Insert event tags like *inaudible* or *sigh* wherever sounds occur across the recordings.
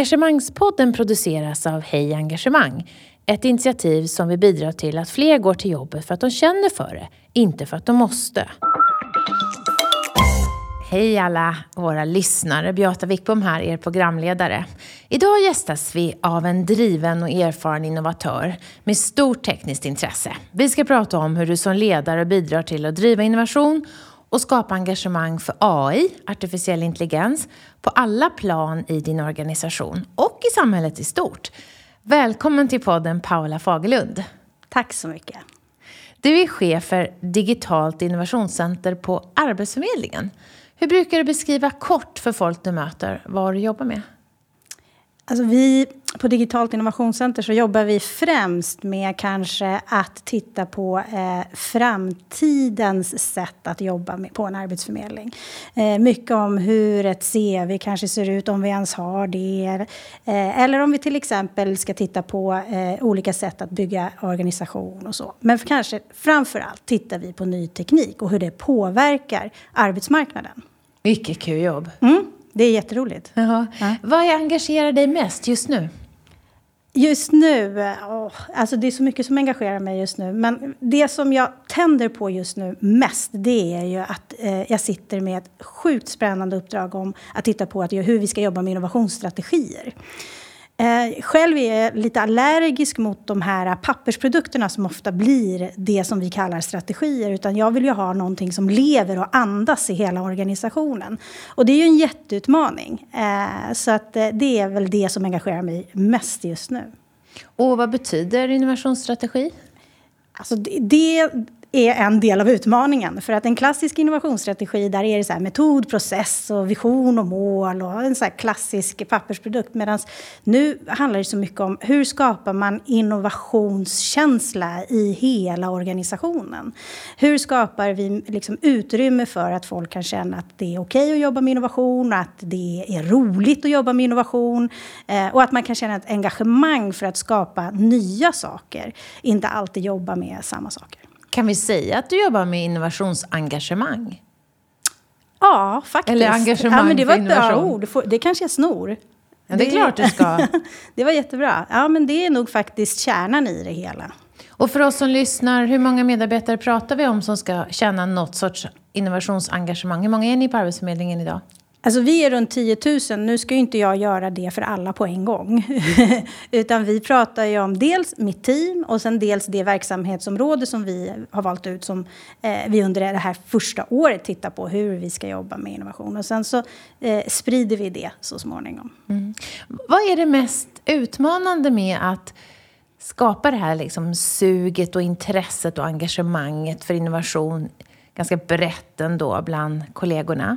Engagemangspodden produceras av Hej Engagemang. Ett initiativ som vill bidra till att fler går till jobbet för att de känner för det, inte för att de måste. Hej alla våra lyssnare! Beata Wickbom här, er programledare. Idag gästas vi av en driven och erfaren innovatör med stort tekniskt intresse. Vi ska prata om hur du som ledare bidrar till att driva innovation och skapa engagemang för AI, artificiell intelligens, på alla plan i din organisation och i samhället i stort. Välkommen till podden Paula Fagerlund. Tack så mycket. Du är chef för Digitalt innovationscenter på Arbetsförmedlingen. Hur brukar du beskriva kort för folk du möter vad du jobbar med? Alltså vi på Digitalt innovationscenter så jobbar vi främst med kanske att titta på eh, framtidens sätt att jobba med, på en arbetsförmedling. Eh, mycket om hur ett CV kanske ser ut, om vi ens har det. Eh, eller om vi till exempel ska titta på eh, olika sätt att bygga organisation och så. Men kanske framför allt tittar vi på ny teknik och hur det påverkar arbetsmarknaden. Mycket kul jobb. Mm, det är jätteroligt. Jaha. Ja. Vad engagerar dig mest just nu? Just nu, oh, alltså det är så mycket som engagerar mig just nu. Men det som jag tänder på just nu mest, det är ju att eh, jag sitter med ett sjukt spännande uppdrag om att titta på att, hur vi ska jobba med innovationsstrategier. Eh, själv är jag lite allergisk mot de här pappersprodukterna som ofta blir det som vi kallar strategier. Utan jag vill ju ha någonting som lever och andas i hela organisationen. Och det är ju en jätteutmaning. Eh, så att eh, det är väl det som engagerar mig mest just nu. Och vad betyder innovationsstrategi? Alltså det, det är en del av utmaningen. För att en klassisk innovationsstrategi, där är det så metod, process och vision och mål och en så klassisk pappersprodukt. Medan nu handlar det så mycket om hur skapar man innovationskänsla i hela organisationen? Hur skapar vi liksom utrymme för att folk kan känna att det är okej okay att jobba med innovation, att det är roligt att jobba med innovation eh, och att man kan känna ett engagemang för att skapa nya saker, inte alltid jobba med samma saker. Kan vi säga att du jobbar med innovationsengagemang? Ja, faktiskt. Eller engagemang ja, men Det var ett bra ord. Det kanske jag snor. Ja, det är klart du ska. *laughs* det var jättebra. Ja, men det är nog faktiskt kärnan i det hela. Och för oss som lyssnar, hur många medarbetare pratar vi om som ska känna något sorts innovationsengagemang? Hur många är ni på Arbetsförmedlingen idag? Alltså vi är runt 10 000. Nu ska ju inte jag göra det för alla på en gång. *laughs* Utan vi pratar ju om dels mitt team och sen dels det verksamhetsområde som vi har valt ut som eh, vi under det här första året tittar på hur vi ska jobba med innovation. Och sen så eh, sprider vi det så småningom. Mm. Vad är det mest utmanande med att skapa det här liksom suget och intresset och engagemanget för innovation ganska brett ändå bland kollegorna?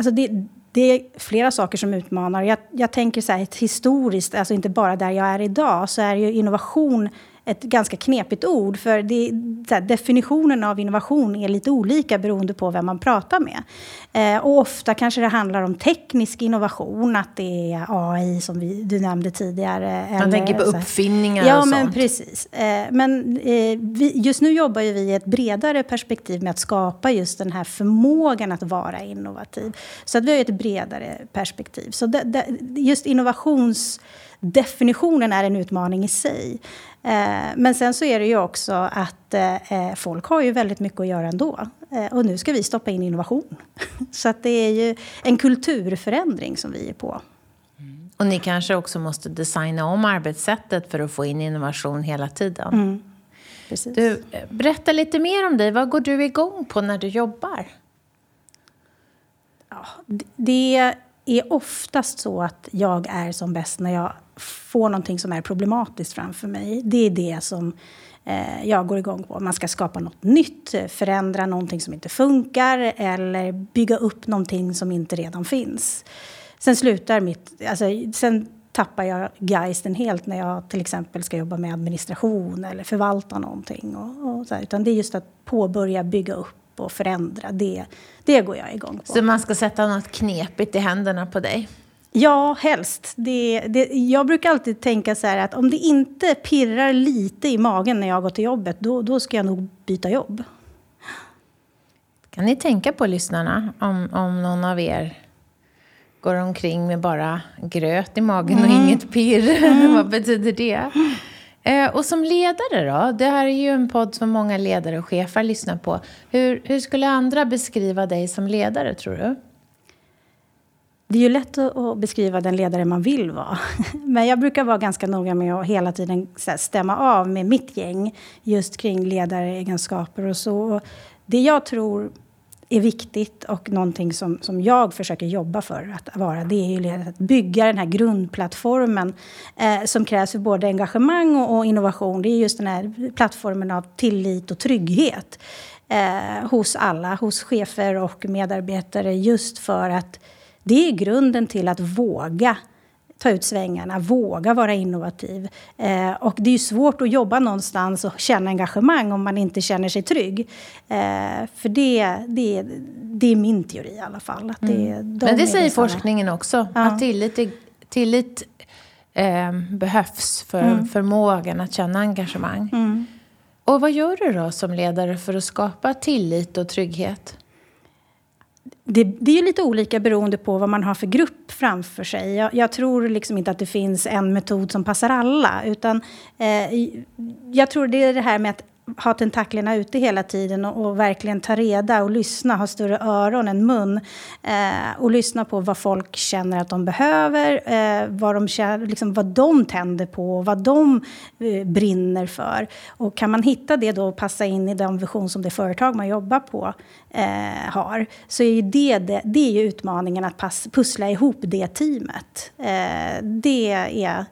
Alltså det, det är flera saker som utmanar. Jag, jag tänker så här, historiskt, alltså inte bara där jag är idag, så är ju innovation ett ganska knepigt ord. För det, här, definitionen av innovation är lite olika beroende på vem man pratar med. Eh, och ofta kanske det handlar om teknisk innovation, att det är AI som vi, du nämnde tidigare. Man eller, tänker på uppfinningar ja, och sånt. Ja, men precis. Eh, men eh, vi, just nu jobbar vi i ett bredare perspektiv med att skapa just den här förmågan att vara innovativ. Så att vi har ett bredare perspektiv. Så det, det, just innovations definitionen är en utmaning i sig. Eh, men sen så är det ju också att eh, folk har ju väldigt mycket att göra ändå. Eh, och nu ska vi stoppa in innovation. *laughs* Så att det är ju en kulturförändring som vi är på. Mm. Och ni kanske också måste designa om arbetssättet för att få in innovation hela tiden. Mm. Du, berätta lite mer om dig. Vad går du igång på när du jobbar? Ja, det är oftast så att jag är som bäst när jag får någonting som är problematiskt framför mig. Det är det som eh, jag går igång på. Man ska skapa något nytt, förändra någonting som inte funkar eller bygga upp någonting som inte redan finns. Sen slutar mitt... Alltså, sen tappar jag geisten helt när jag till exempel ska jobba med administration eller förvalta någonting. Och, och så här. Utan det är just att påbörja bygga upp och förändra. Det, det går jag igång på. Så man ska sätta något knepigt i händerna på dig? Ja, helst. Det, det, jag brukar alltid tänka så här att om det inte pirrar lite i magen när jag går till jobbet, då, då ska jag nog byta jobb. Kan ni tänka på lyssnarna om, om någon av er går omkring med bara gröt i magen mm. och inget pirr. *laughs* Mm. Vad betyder det? Eh, och som ledare då? Det här är ju en podd som många ledare och chefer lyssnar på. Hur, hur skulle andra beskriva dig som ledare, tror du? Det är ju lätt att beskriva den ledare man vill vara. *laughs* Men jag brukar vara ganska noga med att hela tiden stämma av med mitt gäng just kring ledaregenskaper och så. Det jag tror är viktigt och någonting som, som jag försöker jobba för att vara, det är ju liksom att bygga den här grundplattformen eh, som krävs för både engagemang och, och, innovation. Det är just den här plattformen av tillit och trygghet eh, hos alla, hos chefer och medarbetare, just för att det är grunden till att våga ta ut svängarna, våga vara innovativ. Eh, och det är ju svårt att jobba någonstans och känna engagemang om man inte känner sig trygg. Eh, för det, det, det är min teori i alla fall. Att det, mm. de Men det säger forskningen också, ja. att tillit, tillit eh, behövs för mm. förmågan att känna engagemang. Mm. Och vad gör du då som ledare för att skapa tillit och trygghet? Det, det, är lite olika beroende på vad man har för grupp framför sig. Jag, jag tror liksom inte att det finns en metod som passar alla. Utan, eh, jag tror det är det här med att ha tentaklerna ute hela tiden och, och, verkligen ta reda och lyssna, ha större öron än mun. Eh, och lyssna på vad folk känner att de behöver, eh, vad, de känner, liksom vad de tänder på, vad de eh, brinner för. Och kan man hitta det då och passa in i den vision som det företag man jobbar på eh, har, så är det, det, det är ju utmaningen att pass, pussla ihop det teamet. Eh, det är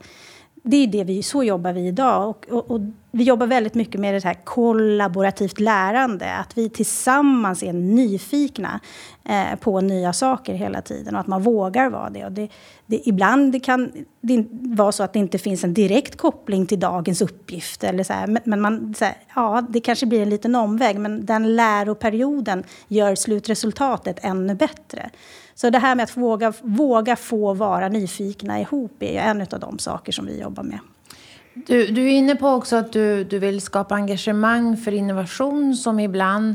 det är det vi, så jobbar vi idag. Och, och, och, vi jobbar väldigt mycket med det här kollaborativt lärande. Att vi tillsammans är nyfikna eh, på nya saker hela tiden och att man vågar vara det. Och det, det ibland kan det vara så att det inte finns en direkt koppling till dagens uppgift. Eller så här, men, men man, så här, ja, det kanske blir en liten omväg, men den läroperioden gör slutresultatet ännu bättre. Så det här med att våga, våga få vara nyfikna ihop är en av de saker som vi jobbar med. Du, du är inne på också att du, du vill skapa engagemang för innovation som ibland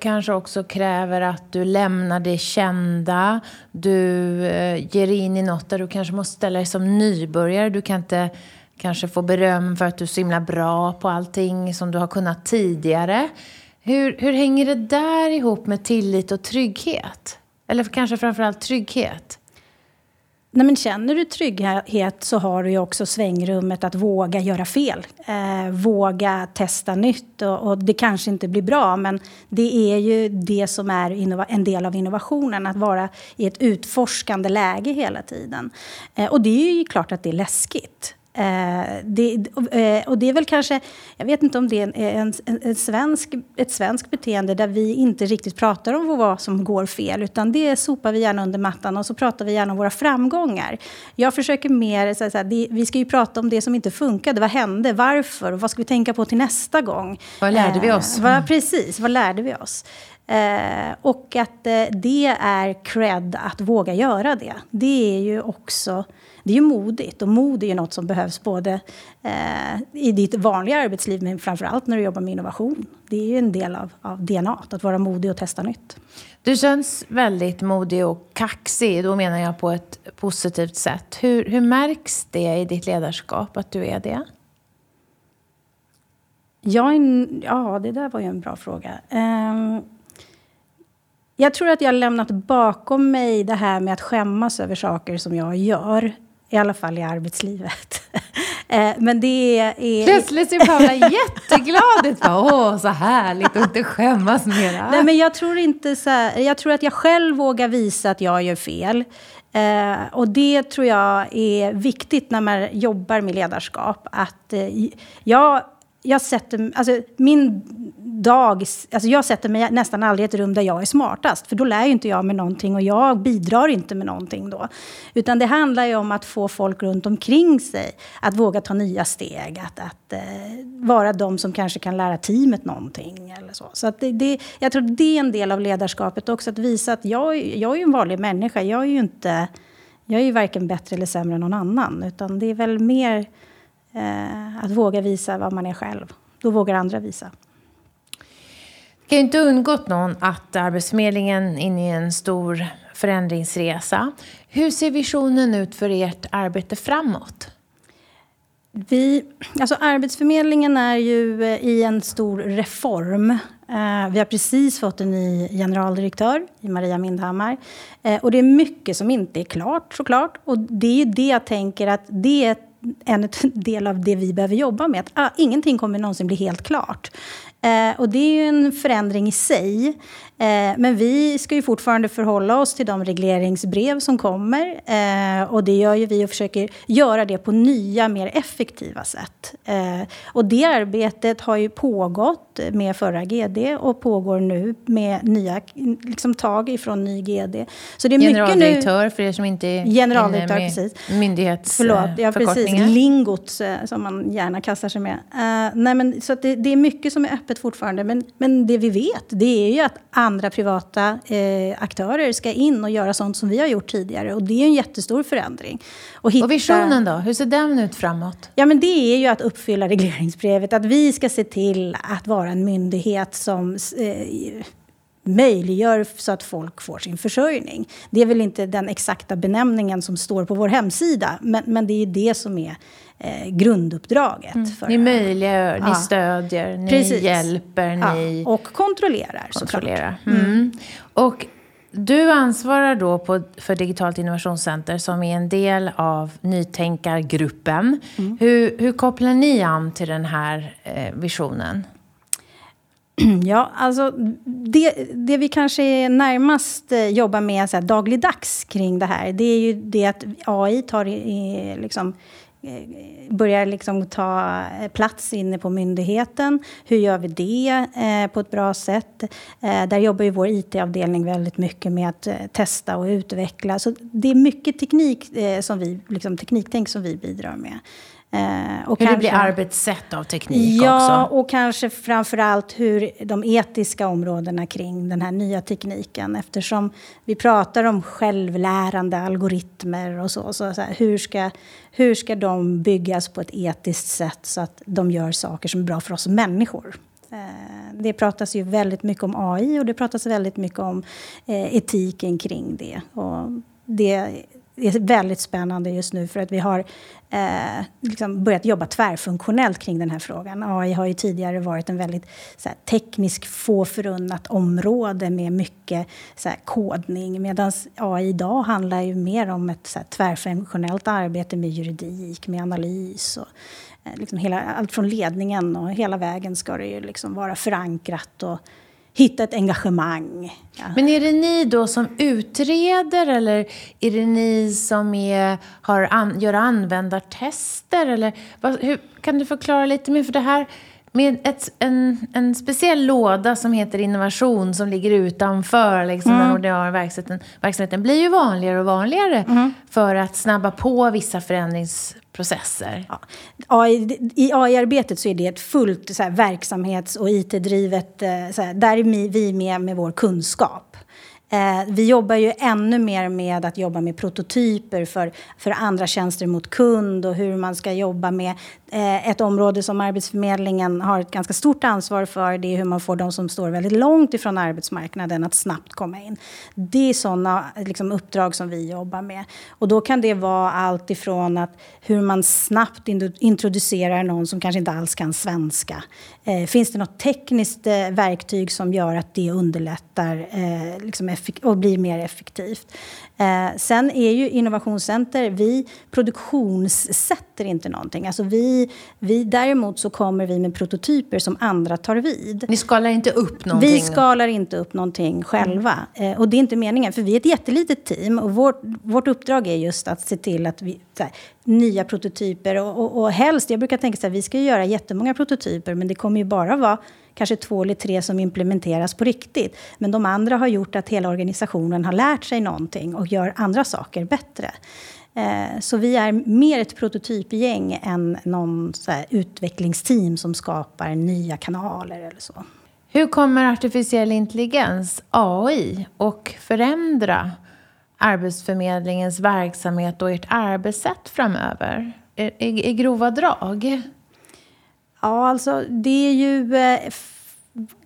kanske också kräver att du lämnar det kända. Du eh, ger in i något där du kanske måste ställa dig som nybörjare. Du kan inte kanske få beröm för att du är så himla bra på allting som du har kunnat tidigare. Hur, hur hänger det där ihop med tillit och trygghet? Eller kanske framförallt trygghet? Nej, men känner du trygghet så har du ju också svängrummet att våga göra fel. Eh, våga testa nytt. Och, och, det kanske inte blir bra, men det är ju det som är en del av innovationen. Att vara i ett utforskande läge hela tiden. Eh, och det är ju klart att det är läskigt. Eh, det, eh, och det är väl kanske, jag vet inte om det är en, en, en, svensk, ett svenskt beteende där vi inte riktigt pratar om vad som går fel, utan det sopar vi gärna under mattan och så pratar vi gärna om våra framgångar. Jag försöker mer, så här, det, vi ska ju prata om det som inte funkade, vad hände, varför, vad ska vi tänka på till nästa gång? Vad lärde vi oss? Eh, vad, precis, vad lärde vi oss? Eh, och att eh, det är cred att våga göra det. Det är ju också det är ju modigt. Och mod är ju något som behövs både eh, i ditt vanliga arbetsliv men framförallt när du jobbar med innovation. Det är ju en del av, av DNA, att vara modig och testa nytt. Du känns väldigt modig och kaxig. Då menar jag på ett positivt sätt. Hur, hur märks det i ditt ledarskap att du är det? Jag ja, det där var ju en bra fråga. Um, jag tror att jag har lämnat bakom mig det här med att skämmas över saker som jag gör. I alla fall i arbetslivet. *laughs* Eh, men det är... Plötsligt ser Paula jätteglad ut. Åh, så härligt att inte skämmas mera. Nej, men jag tror inte så här, Jag tror att jag själv vågar visa att jag gör fel. Eh, och det tror jag är viktigt när man jobbar med ledarskap. Att eh, jag jag sätter, alltså min dag, alltså jag sätter mig nästan aldrig i ett rum där jag är smartast, för då lär ju inte jag mig någonting och jag bidrar inte med någonting då. Utan det handlar ju om att få folk runt omkring sig att våga ta nya steg, att, att eh, vara de som kanske kan lära teamet någonting eller så. Så att det, det, jag tror det är en del av ledarskapet också, att visa att jag, jag är ju en vanlig människa, jag är ju inte, jag är ju varken bättre eller sämre än någon annan, utan det är väl mer Eh, att våga visa vad man är själv. Då vågar andra visa. Det kan ju inte undgått någon att Arbetsförmedlingen är inne i en stor förändringsresa. Hur ser visionen ut för ert arbete framåt? Vi, alltså Arbetsförmedlingen är ju eh, i en stor reform. Eh, vi har precis fått en ny generaldirektör, Maria Mindhammar. Eh, och det är mycket som inte är klart såklart. Och det är ju det jag tänker att det är en *laughs* del av det vi behöver jobba med. Att ah, ingenting kommer någonsin bli helt klart. Eh, och det är ju en förändring i sig. Eh, men vi ska ju fortfarande förhålla oss till de regleringsbrev som kommer. Eh, och det gör ju vi och försöker göra det på nya, mer effektiva sätt. Eh, och det arbetet har ju pågått med förra GD och pågår nu med nya liksom, tag ifrån ny GD. Så det är Generaldirektör, nu, för er som inte är Generaldirektör, inne med precis. myndighetsförkortningar. Förlåt, ja precis. Lingot eh, som man gärna kastar sig med. Uh, nej, men, så det, det, är mycket som är öppet fortfarande. Men, men det vi vet, det är ju att andra privata eh, aktörer ska in och göra sånt som vi har gjort tidigare. Och det är en jättestor förändring. Och, hitta... och visionen då? Hur ser den ut framåt? Ja, men det är ju att uppfylla regleringsbrevet. Att vi ska se till att vara en myndighet som eh, möjliggör så att folk får sin försörjning. Det är väl inte den exakta benämningen som står på vår hemsida, men, men det är det som är eh, grunduppdraget. Mm. För, ni möjliggör, ja. ni stödjer, ni Precis. hjälper, ja. ni... Och kontrollerar, kontrollerar. Mm. Mm. Och du ansvarar då på, för Digitalt innovationscenter som är en del av nytänkargruppen. Mm. Hur, hur kopplar ni an till den här eh, visionen? *clears throat* Ja, alltså det, det vi kanske närmast eh, jobbar med så här, dagligdags kring det här, det är ju det att AI tar i, liksom, Eh, börjar liksom ta eh, plats inne på myndigheten. Hur gör vi det eh, på ett bra sätt? Eh, där jobbar ju vår IT-avdelning väldigt mycket med att eh, testa och utveckla. Så det är mycket teknik, eh, som vi, liksom, tekniktänk som vi bidrar med. Eh, och hur kanske, det blir arbetssätt av teknik ja, också. Ja, och kanske framför allt hur de etiska områdena kring den här nya tekniken. Eftersom vi pratar om självlärande algoritmer och så. så, så här, hur, ska, hur ska de byggas på ett etiskt sätt så att de gör saker som är bra för oss människor? Eh, det pratas ju väldigt mycket om AI och det pratas väldigt mycket om eh, etiken kring det. Och det är väldigt spännande just nu för att vi har eh, liksom börjat jobba tvärfunktionellt kring den här frågan. AI har ju tidigare varit en väldigt tekniskt här, teknisk, få förunnat område med mycket så här, kodning medan AI idag handlar ju mer om ett så här, tvärfunktionellt arbete med juridik, med analys och eh, liksom hela, allt från ledningen och hela vägen ska det ju liksom vara förankrat och hitta ett engagemang. Ja. Men är det ni då som utreder eller är det ni som är, har an, gör användartester? Eller, vad, hur, kan du förklara lite mer? För det här med ett, en, en speciell låda som heter innovation som ligger utanför liksom, mm. den ordinarie verksamheten, verksamheten blir ju vanligare och vanligare mm. för att snabba på vissa förändringsprocesser. Ja. AI, I AI-arbetet så är det ett fullt så här, verksamhets och IT-drivet... Eh, där är vi med med vår kunskap. Eh, vi jobbar ju ännu mer med att jobba med prototyper för, för andra tjänster mot kund och hur man ska jobba med Eh, ett område som Arbetsförmedlingen har ett ganska stort ansvar för. Det är hur man får de som står väldigt långt ifrån arbetsmarknaden att snabbt komma in. Det är sådana liksom, uppdrag som vi jobbar med. Och då kan det vara allt ifrån att hur man snabbt introducerar någon som kanske inte alls kan svenska. Eh, finns det något tekniskt eh, verktyg som gör att det underlättar eh, liksom och blir mer effektivt? Eh, sen är ju innovationscenter, vi produktionssätter inte någonting. Alltså vi, vi, däremot så kommer vi med prototyper som andra tar vid. Ni skalar inte upp någonting? Vi skalar inte upp någonting själva. Mm. Eh, och det är inte meningen, för vi är ett jättelitet team och vårt, vårt uppdrag är just att se till att vi, här, nya prototyper och, och, och helst, jag brukar tänka så här, vi ska göra jättemånga prototyper men det kommer ju bara vara kanske två eller tre som implementeras på riktigt. Men de andra har gjort att hela organisationen har lärt sig någonting och gör andra saker bättre. Eh, så vi är mer ett prototypgäng än någon utvecklingsteam som skapar nya kanaler eller så. Hur kommer artificiell intelligens, AI, och förändra Arbetsförmedlingens verksamhet och ert arbetssätt framöver? I, i grova drag? Ja, alltså det är ju... Eh,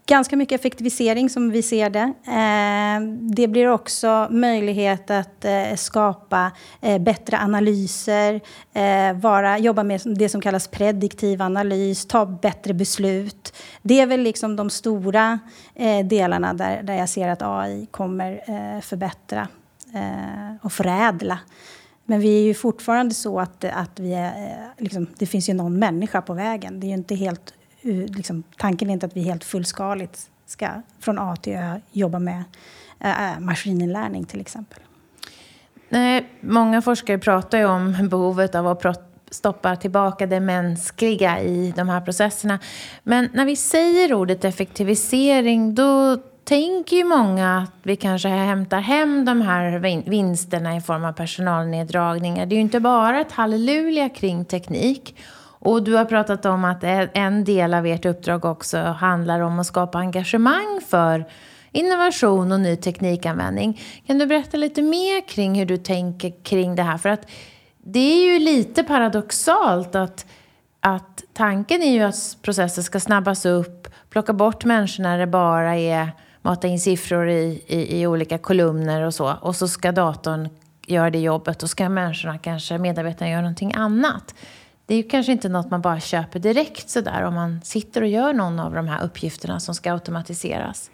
ganska mycket effektivisering som vi ser det. Eh, det blir också möjlighet att eh, skapa eh, bättre analyser, eh, vara, jobba med det som kallas prediktiv analys, ta bättre beslut. Det är väl liksom de stora eh, delarna där, där jag ser att AI kommer eh, förbättra och förädla. Men vi är ju fortfarande så att, att vi är, eh, liksom, det finns ju någon människa på vägen. Det är ju inte helt liksom, tanken är inte att vi helt fullskaligt ska från A till Ö jobba med äh, maskininlärning till exempel. Nej, många forskare pratar ju om behovet av att stoppa tillbaka det mänskliga i de här processerna. Men när vi säger ordet effektivisering då tänker ju många att vi kanske hämtar hem de här vinsterna i form av personalneddragningar. Det är ju inte bara ett halleluja kring teknik. Och du har pratat om att en del av ert uppdrag också handlar om att skapa engagemang för innovation och ny teknikanvändning. Kan du berätta lite mer kring hur du tänker kring det här? För att det är ju lite paradoxalt att, att tanken är ju att processer ska snabbas upp, plocka bort människor när det bara är mata in siffror i, i, i olika kolumner och så. Och så ska datorn göra det jobbet och ska människorna, kanske medarbetarna, göra någonting annat det är ju kanske inte något man bara köper direkt sådär om man sitter och gör någon av de här uppgifterna som ska automatiseras.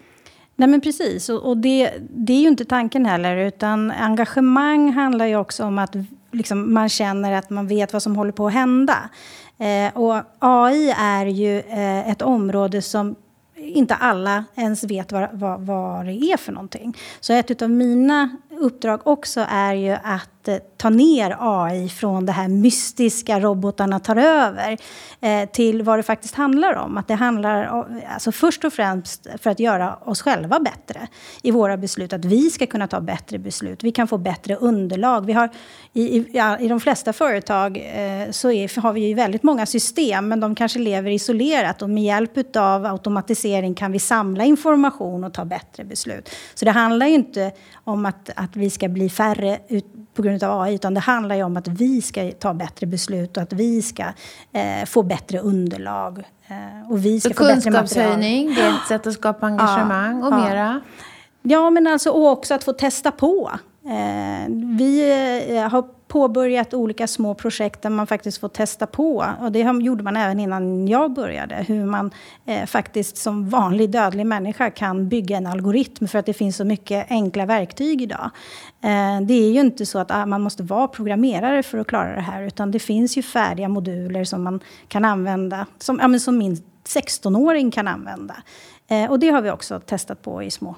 Nej men precis, och, och det, det, är ju inte tanken heller. Utan engagemang handlar ju också om att liksom, man känner att man vet vad som håller på att hända. Eh, och AI är ju eh, ett område som inte alla ens vet vad, vad, vad det är för någonting. Så ett av mina uppdrag också är ju att att eh, ta ner AI från det här mystiska robotarna tar över eh, till vad det faktiskt handlar om. Att det handlar alltså först och främst för att göra oss själva bättre i våra beslut. Att vi ska kunna ta bättre beslut. Vi kan få bättre underlag. Vi har, i, i, ja, I de flesta företag eh, så är, har vi ju väldigt många system men de kanske lever isolerat och med hjälp av automatisering kan vi samla information och ta bättre beslut. Så det handlar ju inte om att, att vi ska bli färre ut, på grund av AI, utan det handlar ju om att vi ska ta bättre beslut och att vi ska eh, få bättre underlag. Eh, och vi ska Så få kunskapshöjning, det är ett sätt att skapa engagemang ja, och mera? Ja, men alltså och också att få testa på. Eh, vi eh, har påbörjat olika små projekt där man faktiskt får testa på. Och det gjorde man även innan jag började. Hur man eh, faktiskt som vanlig dödlig människa kan bygga en algoritm för att det finns så mycket enkla verktyg idag. Eh, det är ju inte så att ah, man måste vara programmerare för att klara det här. Utan det finns ju färdiga moduler som man kan använda. Som, ja, som min 16-åring kan använda. Eh, och det har vi också testat på i små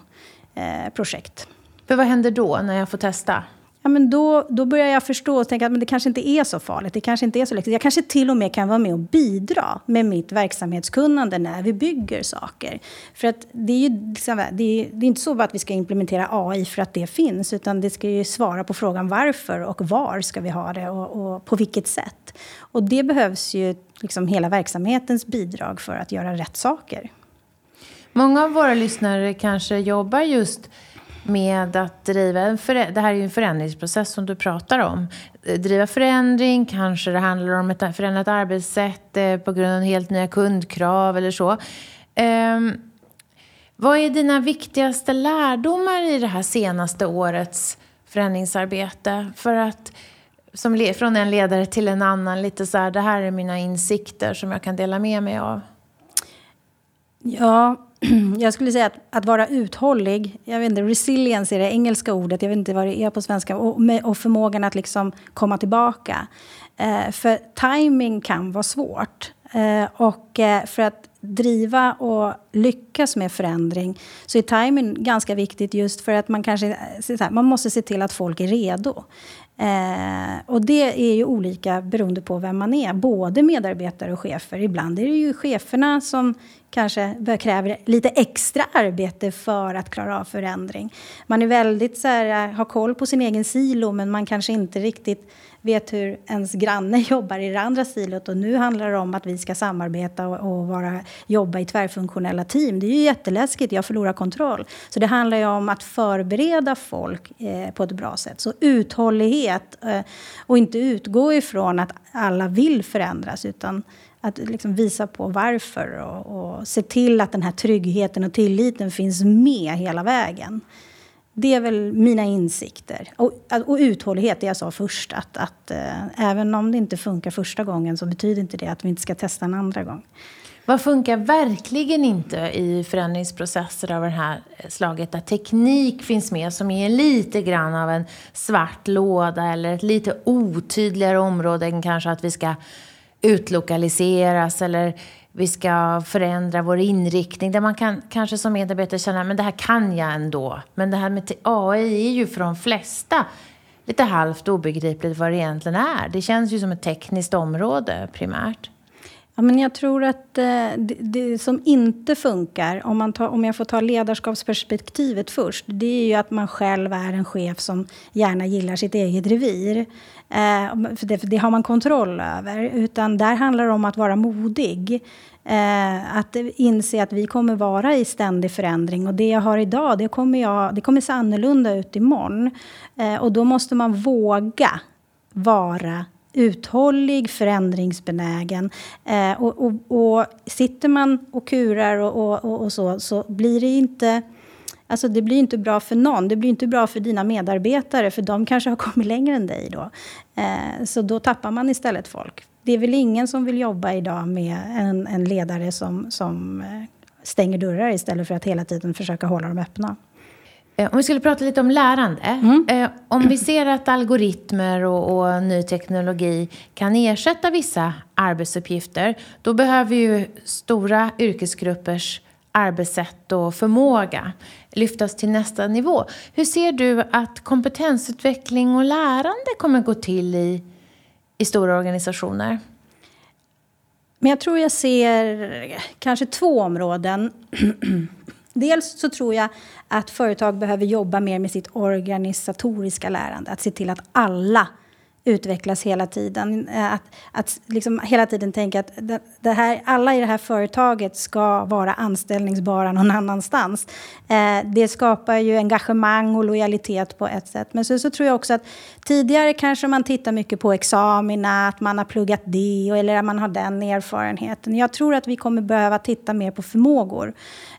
eh, projekt. För vad händer då när jag får testa? Ja, men då, då börjar jag förstå och tänka att men det kanske inte är så farligt. Det kanske inte är så läckert. Jag kanske till och med kan vara med och bidra med mitt verksamhetskunnande när vi bygger saker. För att det är ju liksom, det är, det är inte så att vi ska implementera AI för att det finns, utan det ska ju svara på frågan varför och var ska vi ha det och, och på vilket sätt. Och det behövs ju liksom hela verksamhetens bidrag för att göra rätt saker. Många av våra lyssnare kanske jobbar just med att driva en det här är ju en förändringsprocess som du pratar om. Eh, driva förändring, kanske det handlar om ett förändrat arbetssätt eh, på grund av helt nya kundkrav eller så. Um, vad är dina viktigaste lärdomar i det här senaste årets förändringsarbete? För att, som, från en ledare till en annan, lite så här, det här är mina insikter som jag kan dela med mig av. Ja, *clears throat* jag skulle säga att, att vara uthållig, jag vet inte, resilience är det engelska ordet, jag vet inte vad det är på svenska, och, och förmågan att liksom komma tillbaka. Eh, för timing kan vara svårt. Eh, och eh, för att driva och lyckas med förändring så är timing ganska viktigt just för att man kanske man måste se till att folk är redo. Eh, och det är ju olika beroende på vem man är, både medarbetare och chefer. Ibland är det ju cheferna som kanske kräver lite extra arbete för att klara av förändring. Man är väldigt så här, har koll på sin egen silo men man kanske inte riktigt vet hur ens granne *laughs* jobbar i det andra silot. Och nu handlar det om att vi ska samarbeta och, och vara, jobba i tvärfunktionella team. Det är ju jätteläskigt, jag förlorar kontroll. Så det handlar ju om att förbereda folk eh, på ett bra sätt. Så uthållighet eh, och inte utgå ifrån att alla vill förändras utan att liksom visa på varför och, och se till att den här tryggheten och tilliten finns med hela vägen. Det är väl mina insikter. Och, alltså, och uthållighet, det jag sa först. Att, att äh, även om det inte funkar första gången så betyder inte det att vi inte ska testa en andra gång. Vad funkar verkligen inte i förändringsprocesser av det här slaget? Där teknik finns med som är lite grann av en svart låda eller ett lite otydligare område än kanske att vi ska utlokaliseras eller vi ska förändra vår inriktning. Där man kan kanske som medarbetare känna men det här kan jag ändå. Men det här med AI är ju för de flesta lite halvt obegripligt vad det egentligen är. Det känns ju som ett tekniskt område primärt. Ja, men jag tror att eh, det, det, som inte funkar, om, man tar, om jag får ta ledarskapsperspektivet först, det är ju att man själv är en chef som gärna gillar sitt eget revir. Eh, för, det, för det har man kontroll över. Utan där handlar det om att vara modig. Eh, att inse att vi kommer vara i ständig förändring. Och det jag har idag, det kommer, jag, det kommer se annorlunda ut imorgon. Eh, och då måste man våga vara uthållig, förändringsbenägen. Eh, och, och, och, sitter man och kurar och, och, och, så, så blir det inte... Alltså det blir inte bra för någon. Det blir inte bra för dina medarbetare, för de kanske har kommit längre än dig då. Eh, så då tappar man istället folk. Det är väl ingen som vill jobba idag med en, en ledare som, som eh, stänger dörrar istället för att hela tiden försöka hålla dem öppna. Eh, om vi skulle prata lite om lärande. Mm. Eh, om vi ser att algoritmer och, och, ny teknologi kan ersätta vissa arbetsuppgifter, då behöver ju stora yrkesgruppers arbetssätt och förmåga lyftas till nästa nivå. Hur ser du att kompetensutveckling och lärande kommer gå till i, i stora organisationer? Men jag tror jag ser kanske två områden. Dels så tror jag att företag behöver jobba mer med sitt organisatoriska lärande. Att se till att alla utvecklas hela tiden. Eh, att, att liksom hela tiden tänka att det här, alla i det här företaget ska vara anställningsbara någon annanstans. Eh, det skapar ju engagemang och lojalitet på ett sätt. Men så, så tror jag också att tidigare kanske man tittar mycket på examina, att man har pluggat det eller att man har den erfarenheten. Jag tror att vi kommer behöva titta mer på förmågor.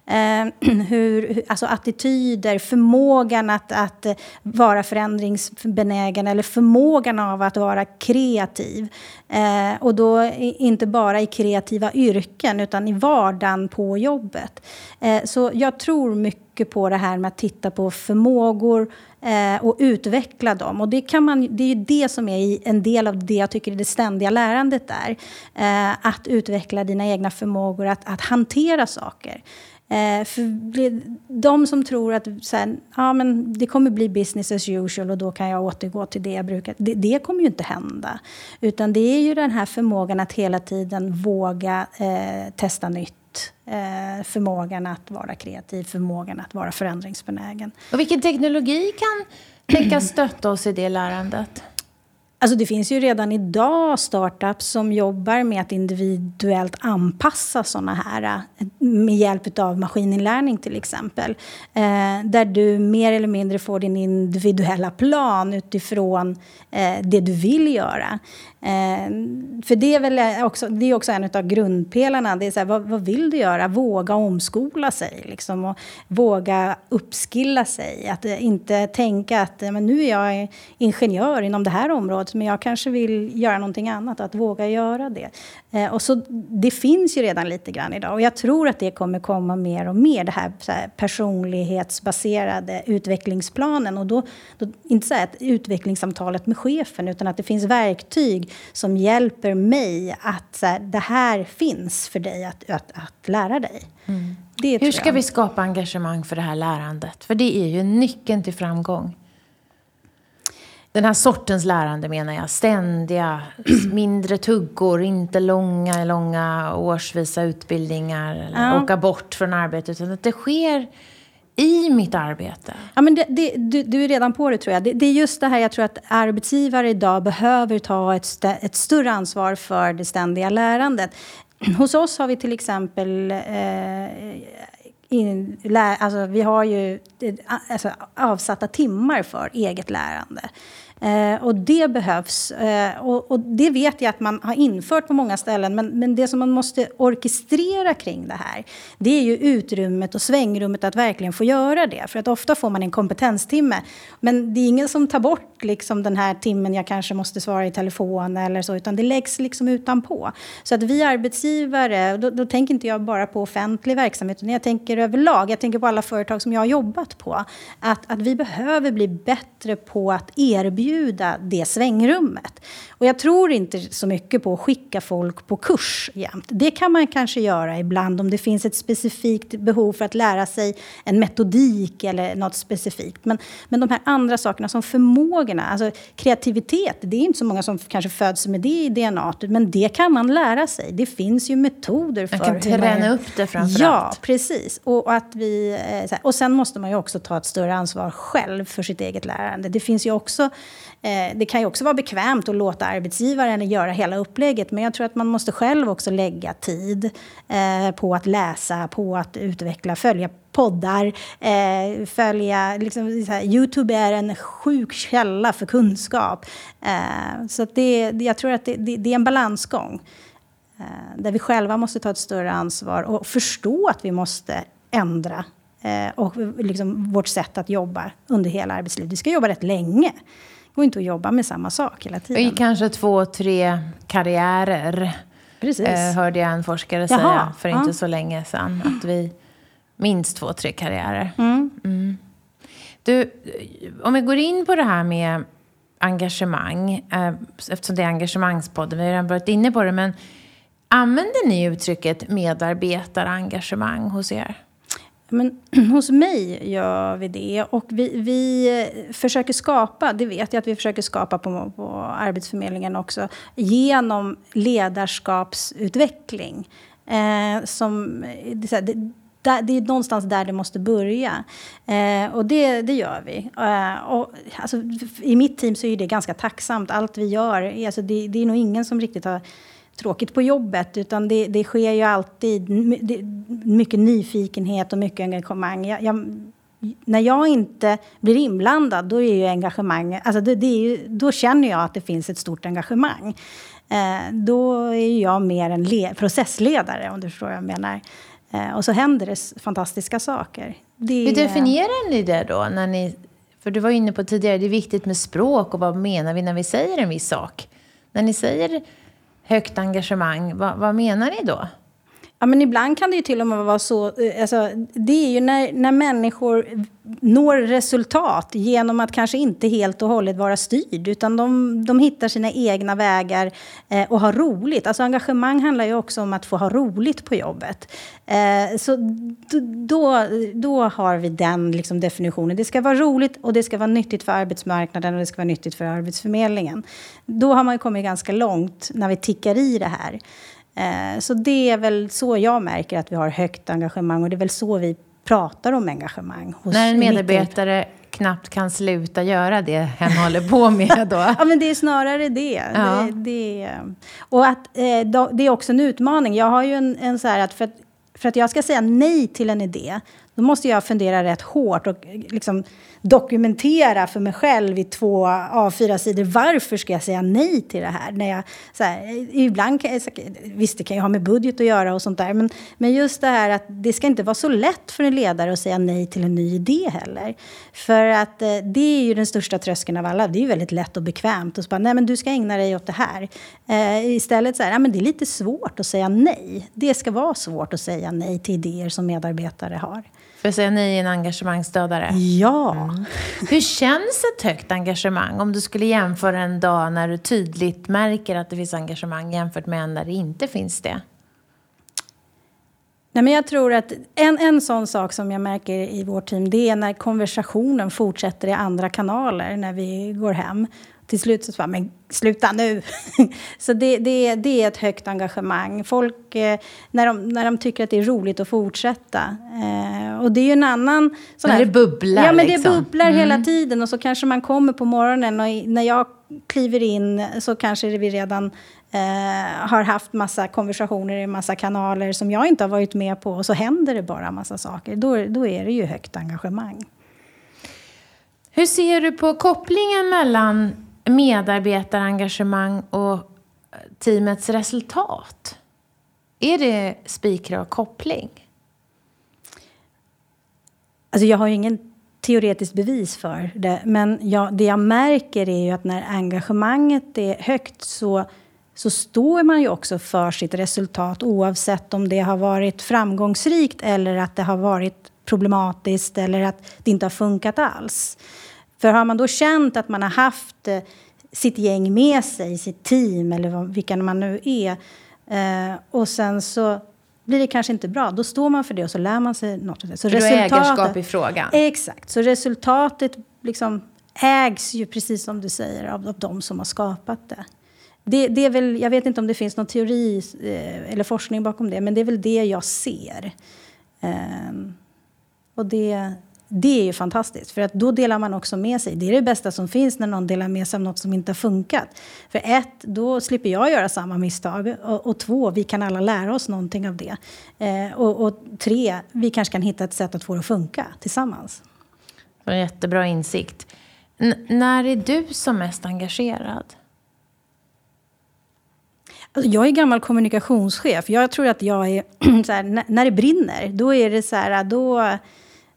Eh, *clears throat* hur, alltså attityder, förmågan att, att vara förändringsbenägen eller förmågan av att vara kreativ. Eh, och då inte bara i kreativa yrken utan i vardagen på jobbet. Eh, så jag tror mycket på det här med att titta på förmågor eh, och utveckla dem. Och det, kan man, det är ju det som är en del av det jag tycker är det ständiga lärandet där. Eh, att utveckla dina egna förmågor att, att hantera saker. Eh, för de som tror att så här, ja, men det kommer bli business as usual och då kan jag återgå till det jag brukar. Det, det kommer ju inte hända. Utan det är ju den här förmågan att hela tiden våga eh, testa nytt. Eh, förmågan att vara kreativ, förmågan att vara förändringsbenägen. Och vilken teknologi kan tänkas stötta oss i det lärandet? Alltså det finns ju redan idag startups som jobbar med att individuellt anpassa såna här med hjälp av maskininlärning till exempel. Eh, där du mer eller mindre får din individuella plan utifrån eh, det du vill göra. Eh, för det är väl också, det är också en av grundpelarna. Det är så här, vad, vad, vill du göra? Våga omskola sig liksom, och våga uppskilla sig. Att inte tänka att men nu är jag ingenjör inom det här området men jag kanske vill göra någonting annat. Att våga göra det. Eh, och så, det finns ju redan lite grann idag och jag tror att det kommer komma mer och mer. Det här, här personlighetsbaserade utvecklingsplanen. Och då, då inte så att utvecklingssamtalet med chefen utan att det finns verktyg som hjälper mig att så här, det här finns för dig att, att, att lära dig. Mm. Hur ska vi skapa engagemang för det här lärandet? För det är ju nyckeln till framgång. Den här sortens lärande menar jag. Ständiga, *clears throat* mindre tuggor, inte långa, långa årsvisa utbildningar. Eller ja. åka bort från arbetet. Utan att det sker i mitt arbete. Ja, men det, det, du, du, är redan på det, tror jag. Det, det, är just det här jag tror att arbetsgivare idag behöver ta ett, st ett större ansvar för det ständiga lärandet. *clears throat* Hos oss har vi till exempel eh, in, lä, alltså, vi har ju alltså, avsatta timmar för eget lärande. Eh, och det behövs. Eh, och, och, det vet jag att man har infört på många ställen. Men, men det som man måste orkestrera kring det här, det är ju utrymmet och svängrummet att verkligen få göra det. För att ofta får man en kompetenstimme. Men det är ingen som tar bort liksom den här timmen jag kanske måste svara i telefon eller så, utan det läggs liksom utanpå. Så att vi arbetsgivare, då, då tänker inte jag bara på offentlig verksamhet, utan jag tänker överlag. Jag tänker på alla företag som jag har jobbat på. Att, att vi behöver bli bättre på att erbjuda det svängrummet. Och jag tror inte så mycket på att skicka folk på kurs jämt. Det kan man kanske göra ibland om det finns ett specifikt behov för att lära sig en metodik eller något specifikt. Men, men de här andra sakerna som förmågorna, alltså kreativitet, det är inte så många som kanske föds med det i DNA, men det kan man lära sig. Det finns ju metoder för man kan träna man... upp det framförallt. Ja, precis. Och, att vi, eh, och sen måste man ju också ta ett större ansvar själv för sitt eget lärande. Det finns ju också Eh, det kan ju också vara bekvämt att låta arbetsgivaren göra hela upplägget men jag tror att man måste själv också lägga tid eh, på att läsa, på att utveckla, följa poddar, eh, följa... Liksom, Youtube är en sjuk källa för kunskap. Eh, så det, jag tror att det, det, det är en balansgång eh, där vi själva måste ta ett större ansvar och förstå att vi måste ändra och liksom vårt sätt att jobba under hela arbetslivet. Vi ska jobba rätt länge går inte att jobba med samma sak hela tiden. I kanske två, tre karriärer. Precis. Eh, hörde jag en forskare Jaha, säga för inte så länge sedan. Att vi minst två, tre karriärer. Mm. Mm. Du, om vi går in på det här med engagemang. Eh, eftersom det är engagemangspodden, vi har redan varit inne på det. Men använder ni uttrycket medarbetarengagemang hos er? Men *clears throat* hos mig gör vi det. Och vi, vi eh, försöker skapa, det vet jag att vi försöker skapa på, på Arbetsförmedlingen också, genom ledarskapsutveckling. Eh, som, eh, det, det, det är någonstans där det måste börja. Eh, och det, det gör vi. Eh, och, alltså, I mitt team så är det ganska tacksamt. Allt vi gör, alltså, det, det är nog ingen som riktigt har tråkigt på jobbet. Utan det, det sker ju alltid mycket nyfikenhet och mycket engagemang. Jag, jag, när jag inte blir inblandad, då är ju engagemang... Alltså det, det ju, då känner jag att det finns ett stort engagemang. Eh, då är jag mer en le, processledare, om du förstår vad jag menar. Eh, och så händer det fantastiska saker. Det, Hur definierar ni det då? När ni, för du var inne på tidigare, det är viktigt med språk och vad menar vi när vi säger en viss sak? När ni säger högt engagemang, vad, vad menar ni då? Ja, men ibland kan det ju till och med vara så... Eh, alltså, det är ju när, när människor når resultat genom att kanske inte helt och hållet vara styrd utan de, de hittar sina egna vägar eh, och har roligt. Alltså engagemang handlar ju också om att få ha roligt på jobbet. Eh, så då, då har vi den liksom, definitionen. Det ska vara roligt och det ska vara nyttigt för arbetsmarknaden och det ska vara nyttigt för Arbetsförmedlingen. Då har man kommit ganska långt när vi tickar i det här. Eh, så det är väl så jag märker att vi har högt engagemang och det är väl så vi pratar om engagemang. När en medarbetare knappt kan sluta göra det hen håller på med då? *laughs* ja, men det är snarare det. Ja. det, det och att, eh, det är också en utmaning. Jag har ju en, en så här att för, att för att jag ska säga nej till en idé, då måste jag fundera rätt hårt och liksom dokumentera för mig själv i två A4-sidor varför ska jag säga nej till det här? När jag, så här, ibland kan jag, visst, det kan ju ha med budget att göra och sånt där, men, men just det här att det ska inte vara så lätt för en ledare att säga nej till en ny idé heller. För att eh, det är ju den största tröskeln av alla. Det är ju väldigt lätt och bekvämt och så bara, nej men du ska ägna dig åt det här. Eh, istället så här, ja, men det är lite svårt att säga nej. Det ska vara svårt att säga nej till idéer som medarbetare har. För nej är en engagemangsdödare? Ja. Mm. Hur känns ett högt engagemang? Om du skulle jämföra en dag när du tydligt märker att det finns engagemang jämfört med en där det inte finns det? Nej, men jag tror att en, en sån sak som jag märker i vårt team det är när konversationen fortsätter i andra kanaler när vi går hem till slut så sa men sluta nu. *laughs* så det, det, det är ett högt engagemang. Folk, eh, när, de, när de tycker att det är roligt att fortsätta. Eh, och det är ju en annan... Sån när det bubblar Ja, men liksom. det bubblar mm. hela tiden. Och så kanske man kommer på morgonen och när jag kliver in så kanske vi redan eh, har haft massa konversationer i massa kanaler som jag inte har varit med på. Och så händer det bara massa saker. Då, då är det ju högt engagemang. Hur ser du på kopplingen mellan medarbetarengagemang och teamets resultat? Är det spikrak koppling? Alltså jag har ju ingen teoretiskt bevis för det. Men jag, det jag märker är ju att när engagemanget är högt så, så står man ju också för sitt resultat oavsett om det har varit framgångsrikt eller att det har varit problematiskt eller att det inte har funkat alls. För har man då känt att man har haft eh, sitt gäng med sig, sitt team eller vilka man nu är eh, och sen så blir det kanske inte bra, då står man för det och så lär man sig något. Så du resultatet, ägarskap i frågan? Exakt. Så resultatet liksom ägs ju, precis som du säger, av, av de som har skapat det. Det, det är väl, jag vet inte om det finns någon teori eh, eller forskning bakom det, men det är väl det jag ser. Um, och det, det är ju fantastiskt, för att då delar man också med sig. Det är det bästa som finns när någon delar med sig av något som inte har funkat. För ett, då slipper jag göra samma misstag. Och, och två, vi kan alla lära oss någonting av det. Eh, och, och, tre, vi kanske kan hitta ett sätt att få det att funka tillsammans. Det var en jättebra insikt. N när är du som mest engagerad? Alltså jag är gammal kommunikationschef. Jag tror att jag är... *clears throat* Här, när det brinner, då är det så här... Då,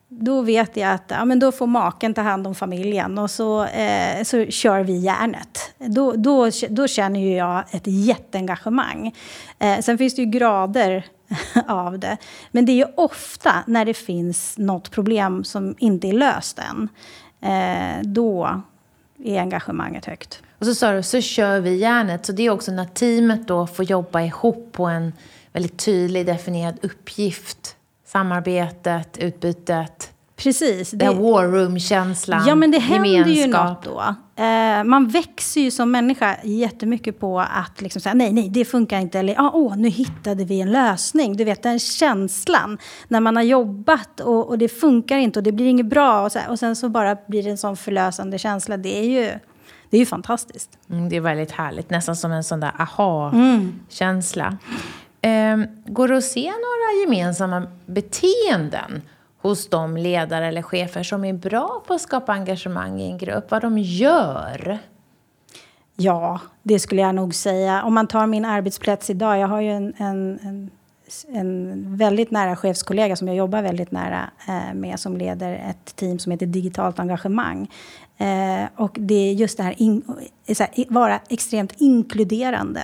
då vet jag att ja, men då får maken ta hand om familjen och så, eh, så kör vi järnet. Då, då, då känner ju jag ett jätteengagemang. Eh, sen finns det ju grader *laughs* av det. Men det är ju ofta när det finns något problem som inte är löst än. Eh, då är engagemanget högt. Och så sa du, så kör vi järnet. Så det är också när teamet då får jobba ihop på en väldigt tydlig definierad uppgift samarbetet, utbytet. Precis. Det, det war room-känslan, Ja, men det händer gemenskap. ju något då. Eh, man växer ju som människa jättemycket på att liksom säga nej, nej, det funkar inte. Eller ah, åh, nu hittade vi en lösning. Du vet, den känslan när man har jobbat och, och det funkar inte och det blir inget bra. Och, så här, och sen så bara blir det en sån förlösande känsla. Det är ju, det är ju fantastiskt. Mm, det är väldigt härligt. Nästan som en sån där aha-känsla. Mm. Eh, går det att se några gemensamma beteenden hos de ledare eller chefer som är bra på att skapa engagemang i en grupp? Vad de gör? Ja, det skulle jag nog säga. Om man tar min arbetsplats idag. Jag har ju en, en, en, en väldigt nära chefskollega som jag jobbar väldigt nära eh, med som leder ett team som heter Digitalt engagemang. Eh, och det är just det här, in, här, vara extremt inkluderande.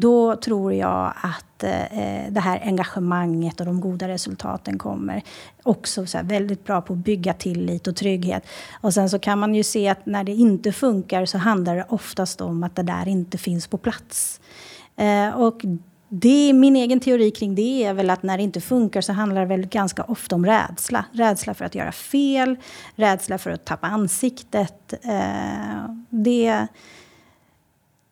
Då tror jag att eh, det här engagemanget och de goda resultaten kommer. Också så väldigt bra på att bygga tillit och trygghet. Och sen så kan man ju se att när det inte funkar så handlar det oftast om att det där inte finns på plats. Eh, och det, min egen teori kring det är väl att när det inte funkar så handlar det väl ganska ofta om rädsla. Rädsla för att göra fel, rädsla för att tappa ansiktet. Eh, det,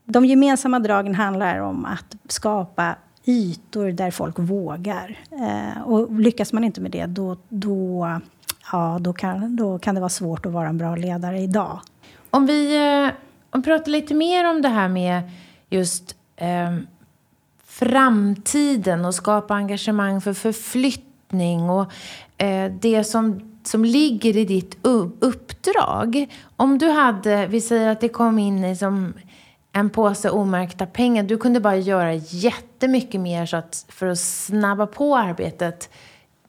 de gemensamma dragen handlar om att skapa ytor där folk vågar. Eh, och lyckas man inte med det, då, då, ja, då, kan, då kan det vara svårt att vara en bra ledare idag. Om vi eh, om pratar lite mer om det här med just eh, framtiden och skapa engagemang för förflyttning och eh, det som, som ligger i ditt uppdrag. Om du hade, vi säger att det kom in i som en påse omärkta pengar. Du kunde bara göra jättemycket mer så att, för att snabba på arbetet.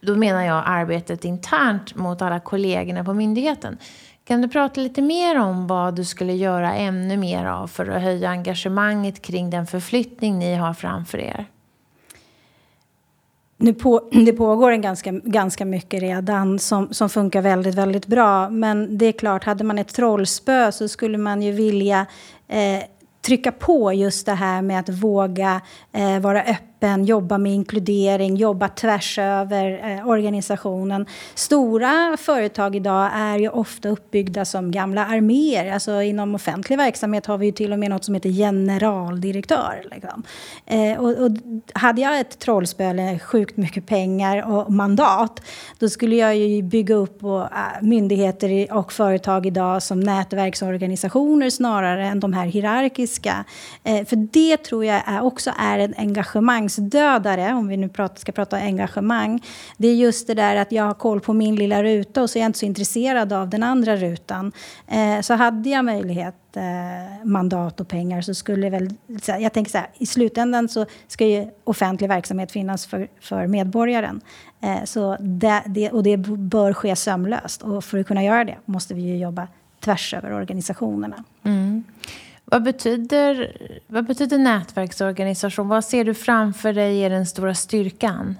Då menar jag arbetet internt mot alla kollegorna på myndigheten. Kan du prata lite mer om vad du skulle göra ännu mer av för att höja engagemanget kring den förflyttning ni har framför er? Nu på, det pågår en ganska, ganska mycket redan som, som funkar väldigt, väldigt bra. Men det är klart, hade man ett trollspö så skulle man ju vilja eh, trycka på just det här med att våga eh, vara öppen, jobba med inkludering, jobba tvärs över eh, organisationen. Stora företag idag är ju ofta uppbyggda som gamla arméer. Alltså inom offentlig verksamhet har vi ju till och med något som heter generaldirektör. Liksom. Eh, och, och, hade jag ett trollspö eller sjukt mycket pengar och mandat, då skulle jag ju bygga upp och, äh, myndigheter och företag idag som nätverksorganisationer snarare än de här hierarkiska. Eh, för det tror jag är, också är en engagemang engagemangsdödare, om vi nu ska prata engagemang, det är just det där att jag har koll på min lilla ruta och så är jag inte så intresserad av den andra rutan. Eh, så hade jag möjlighet, eh, mandat och pengar så skulle väl... Jag tänker så här, i slutändan så ska ju offentlig verksamhet finnas för, för medborgaren. Eh, så det, det, och det bör ske sömlöst. Och för att kunna göra det måste vi ju jobba tvärs över organisationerna. Mm. Vad betyder, vad betyder nätverksorganisation? Vad ser du framför dig är den stora styrkan?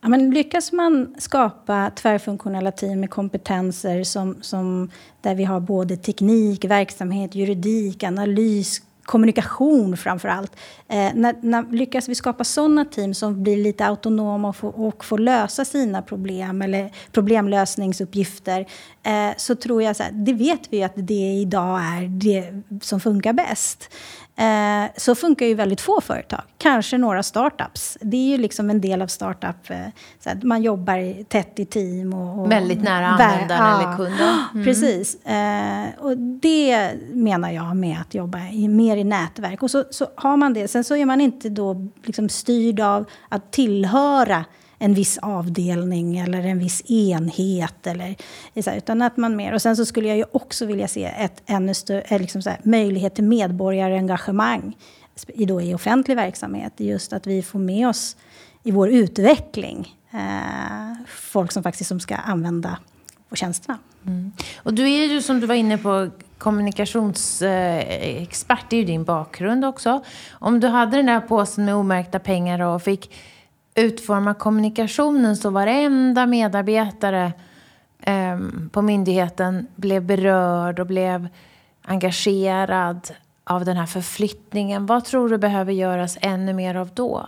Ja, men lyckas man skapa tvärfunktionella team med kompetenser som, som, där vi har både teknik, verksamhet, juridik, analys, kommunikation framför allt. Eh, när, när, lyckas vi skapa sådana team som blir lite autonoma och, får, och får lösa sina problem eller problemlösningsuppgifter eh, så tror jag, så här, det vet vi att det idag är det som funkar bäst. Eh, så funkar ju väldigt få företag. Kanske några startups. Det är ju liksom en del av startup. Eh, så att man jobbar tätt i team. Och, och väldigt nära användaren eller kunden. Mm. Precis. Eh, och det menar jag med att jobba i, mer i nätverk. Och så, så har man det. Sen så är man inte då liksom styrd av att tillhöra en viss avdelning eller en viss enhet. Eller, utan att man mer, och sen så skulle jag ju också vilja se ett ännu större, eh, liksom så här, möjlighet till medborgarengagemang i, då i offentlig verksamhet. Just att vi får med oss i vår utveckling eh, folk som faktiskt som ska använda tjänsterna. Mm. Och du är ju som du var inne på kommunikationsexpert, det är ju din bakgrund också. Om du hade den där påsen med omärkta pengar och fick utforma kommunikationen så varenda medarbetare eh, på myndigheten blev berörd och blev engagerad av den här förflyttningen. Vad tror du behöver göras ännu mer av då?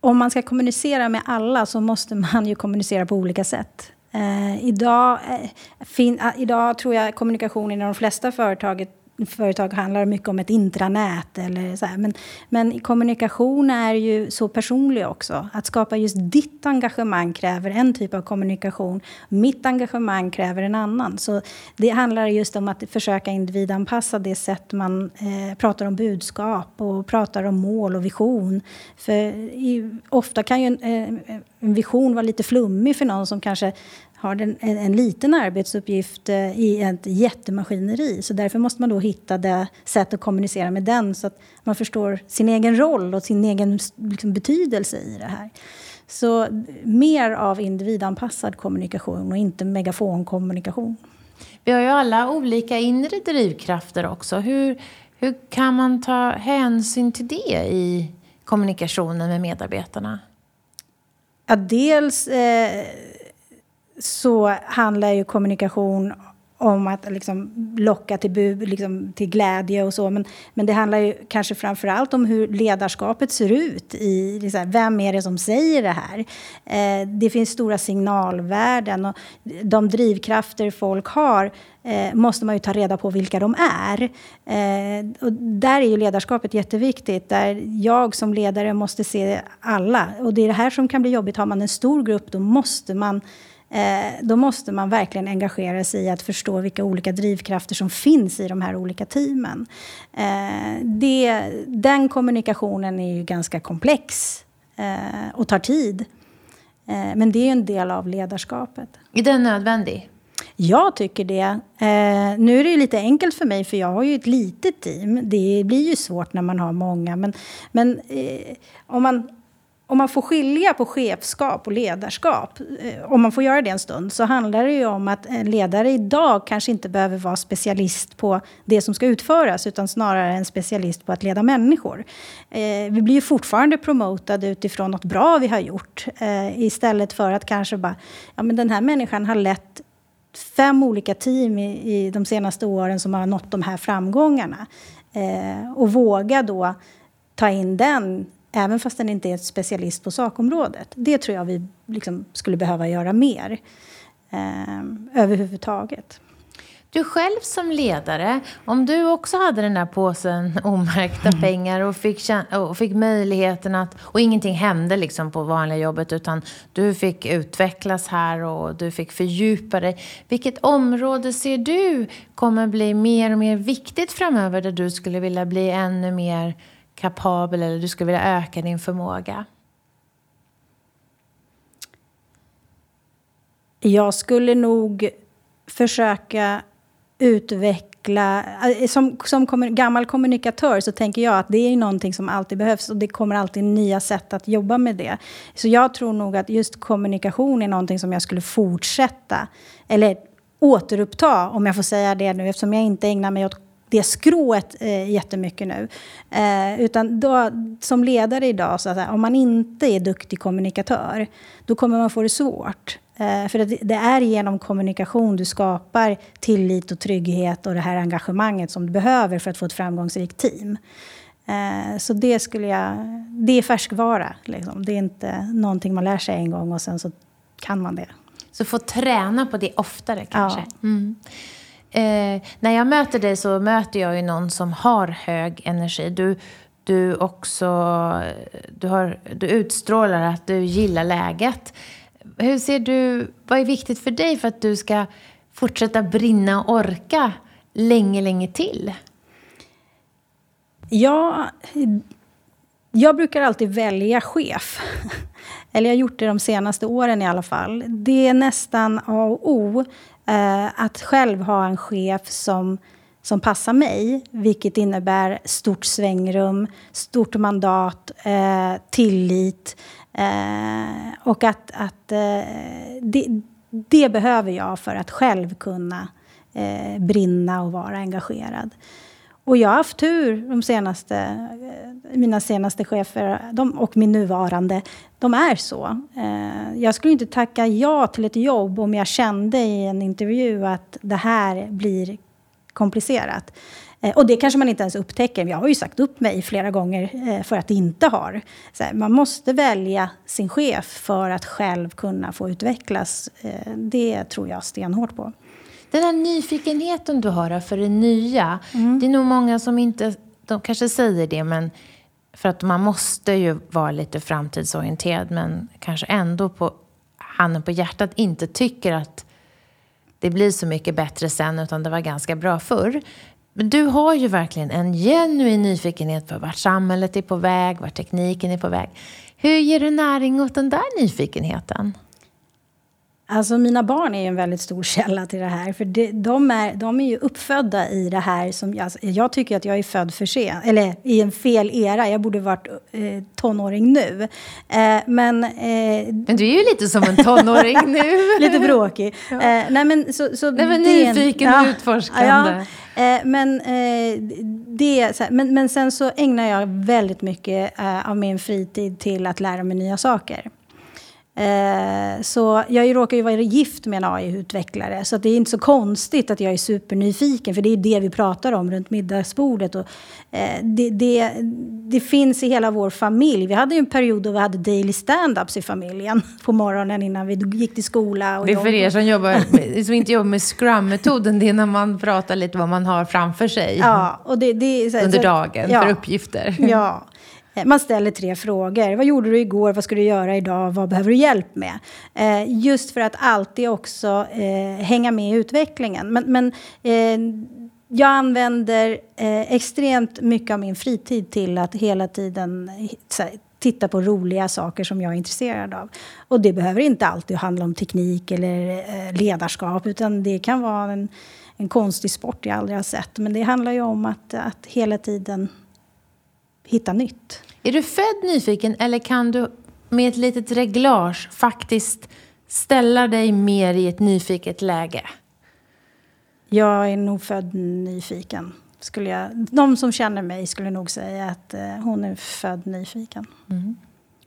Om man ska kommunicera med alla så måste man ju kommunicera på olika sätt. Eh, idag, eh, fin, eh, idag tror jag kommunikationen i de flesta företag företag handlar mycket om ett intranät. Eller så här. Men, men kommunikation är ju så personlig också. Att skapa just ditt engagemang kräver en typ av kommunikation. Mitt engagemang kräver en annan. Så det handlar just om att försöka individanpassa det sätt man eh, pratar om budskap och pratar om mål och vision. För i, ofta kan ju en, eh, en vision vara lite flummig för någon som kanske har en, en, liten arbetsuppgift eh, i ett jättemaskineri. Så därför måste man då hitta det sätt att kommunicera med den så att man förstår sin egen roll och sin egen liksom, betydelse i det här. Så mer av individanpassad kommunikation och inte megafonkommunikation. Vi har ju alla olika inre drivkrafter också. Hur, hur kan man ta hänsyn till det i kommunikationen med medarbetarna? Ja, dels eh, så handlar ju kommunikation om att liksom locka till, bu, liksom till glädje och så. Men, men det handlar ju kanske framför allt om hur ledarskapet ser ut. I, liksom, vem är det som säger det här? Eh, det finns stora signalvärden och de drivkrafter folk har eh, måste man ju ta reda på vilka de är. Eh, och där är ju ledarskapet jätteviktigt. Där jag som ledare måste se alla. Och det är det här som kan bli jobbigt. Har man en stor grupp då måste man då måste man verkligen engagera sig i att förstå vilka olika drivkrafter som finns i de här olika teamen. Eh, det, den kommunikationen är ju ganska komplex eh, och tar tid. Men det är ju en del av ledarskapet. Är den nödvändig? Jag tycker det. Eh, nu är det ju lite enkelt för mig, för jag har ju ett litet team. Det blir ju svårt när man har många. Men, men eh, om man om man får skilja på chefskap och ledarskap, eh, om man får göra det en stund, så handlar det ju om att en ledare idag kanske inte behöver vara specialist på det som ska utföras, utan snarare en specialist på att leda människor. Eh, vi blir ju fortfarande promotade utifrån något bra vi har gjort, eh, istället för att kanske bara, ja men den här människan har lett fem olika team i de senaste åren som har nått de här framgångarna. och våga då ta in den Även fast den inte är specialist på sakområdet. Det tror jag vi liksom skulle behöva göra mer eh, överhuvudtaget. Du själv som ledare, om du också hade den där påsen *laughs* omärkta mm. pengar och fick, och fick möjligheten att... Och ingenting hände liksom på vanliga jobbet utan du fick utvecklas här och du fick fördjupa dig. Vilket område ser du kommer bli mer och mer viktigt framöver där du skulle vilja bli ännu mer kapabel eller du skulle vilja öka din förmåga? Jag skulle nog försöka utveckla... Eh, som, som gammal kommunikatör så tänker jag att det är någonting som alltid behövs och det kommer alltid nya sätt att jobba med det. Så jag tror nog att just kommunikation är någonting som jag skulle fortsätta, eller återuppta, om jag får säga det nu, eftersom jag inte ägnar mig åt det skrået eh, jättemycket nu. Eh, utan då, som ledare idag, så att om man inte är duktig kommunikatör, då kommer man få det svårt. Eh, för det, det, är genom kommunikation du skapar tillit och trygghet och det här engagemanget som du behöver för att få ett framgångsrikt team. Eh, så det skulle jag... Det är färskvara. Liksom. Det är inte någonting man lär sig en gång och sen så kan man det. Så få träna på det oftare kanske? Ja. Mm. Eh, när jag möter dig så möter jag ju någon som har hög energi. Du, du också du, har, du utstrålar att du gillar läget. Hur ser du, vad är viktigt för dig för att du ska fortsätta brinna och orka länge, länge till? Ja, jag brukar alltid välja chef. *laughs* Eller jag har gjort det de senaste åren i alla fall. Det är nästan A och O eh, att själv ha en chef som, som passar mig. Vilket innebär stort svängrum, stort mandat, eh, tillit. Eh, och att, att eh, det, det, behöver jag för att själv kunna eh, brinna och vara engagerad. Och jag har haft tur de senaste, eh, mina senaste chefer de, och min nuvarande. De är så. Eh, jag skulle inte tacka ja till ett jobb om jag kände i en intervju att det här blir komplicerat. Eh, och det kanske man inte ens upptäcker. Jag har ju sagt upp mig flera gånger för att det inte har. Här, man måste välja sin chef för att själv kunna få utvecklas. Det tror jag stenhårt på. Den här nyfikenheten du har för det nya. Mm. Det är nog många som inte, de kanske säger det, men för att man måste ju vara lite framtidsorienterad, men kanske ändå på handen på hjärtat inte tycker att det blir så mycket bättre sen, utan det var ganska bra förr. Men du har ju verkligen en genuin nyfikenhet för vart samhället är på väg, vart tekniken är på väg. Hur ger du näring åt den där nyfikenheten? Alltså mina barn är en väldigt stor källa till det här. För de, de, är, de är ju uppfödda i det här som jag, alltså, jag tycker att jag är född för sent. Eller i en fel era. Jag borde varit eh, tonåring nu. Eh, men, eh, men du är ju lite som en tonåring nu. *laughs* lite bråkig. *laughs* Ja. Eh, nej men, så, så nej, men nyfiken och utforskande. Ja, Eh, men, eh, det, här, men, men sen så ägnar jag väldigt mycket av min fritid till att lära mig nya saker. Eh, så jag råkar ju vara gift med en AI-utvecklare, så det är inte så konstigt att jag är supernyfiken, för det är det vi pratar om runt middagsbordet. Och, eh, det, det, det, finns i hela vår familj. Vi hade ju en period då vi hade daily stand-ups i familjen *laughs* på morgonen innan vi gick till skola. Och det är för er som, jobbar, *laughs* som inte jobbar med scrum-metoden, det är när man pratar lite vad man har framför sig ja, och det, det, så, under dagen ja, för uppgifter. Ja. *laughs* Eh, man ställer tre frågor. Vad gjorde du igår? Vad ska du göra idag? Vad behöver du hjälp med? Eh, just för att alltid också eh, hänga med i utvecklingen. Men, men eh, jag använder eh, extremt mycket av min fritid till att hela tiden titta på roliga saker som jag är intresserad av. Och det behöver inte alltid handla om teknik eller ledarskap, utan det kan vara en, en konstig sport jag aldrig har sett. Men det handlar ju om att, att hela tiden hitta nytt. Är du född nyfiken eller kan du med ett litet reglage faktiskt ställa dig mer i ett nyfiket läge? Jag är nog född nyfiken. Skulle jag, de som känner mig skulle nog säga att eh, hon är född nyfiken. Mm.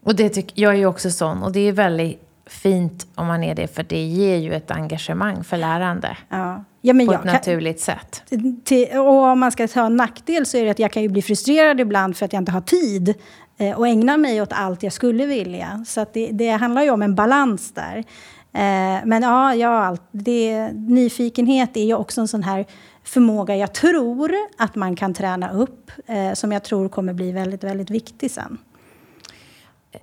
Och det tycker, jag är ju också sån. Och det är väldigt fint om man är det, för det ger ju ett engagemang för lärande. Ja. Ja, på ett naturligt kan, sätt. Till, och om man ska ta en nackdel så är det att jag kan ju bli frustrerad ibland för att jag inte har tid eh, och ägna mig åt allt jag skulle vilja. Så det, det, handlar ju om en balans där. Eh, men ja, ja det, nyfikenhet är ju också en sån här förmåga jag tror att man kan träna upp, eh, som jag tror kommer bli väldigt, väldigt viktig sen.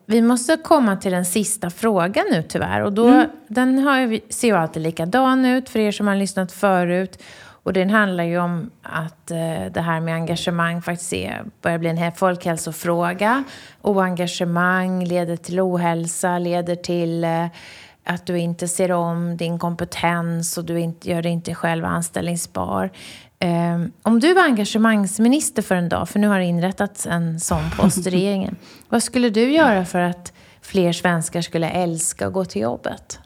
Vi måste komma till den sista frågan nu tyvärr. Och då, mm. Den har, ser ju alltid likadan ut för er som har lyssnat förut. Och den handlar ju om att eh, det här med engagemang faktiskt är, börjar bli en folkhälsofråga. Oengagemang leder till ohälsa, leder till eh, att du inte ser om din kompetens och du inte, gör dig inte själv anställningsbar. Um, om du var engagemangsminister för en dag, för nu har det inrättats en sån post i *laughs* regeringen. vad skulle du göra för att fler svenskar skulle älska att gå till jobbet?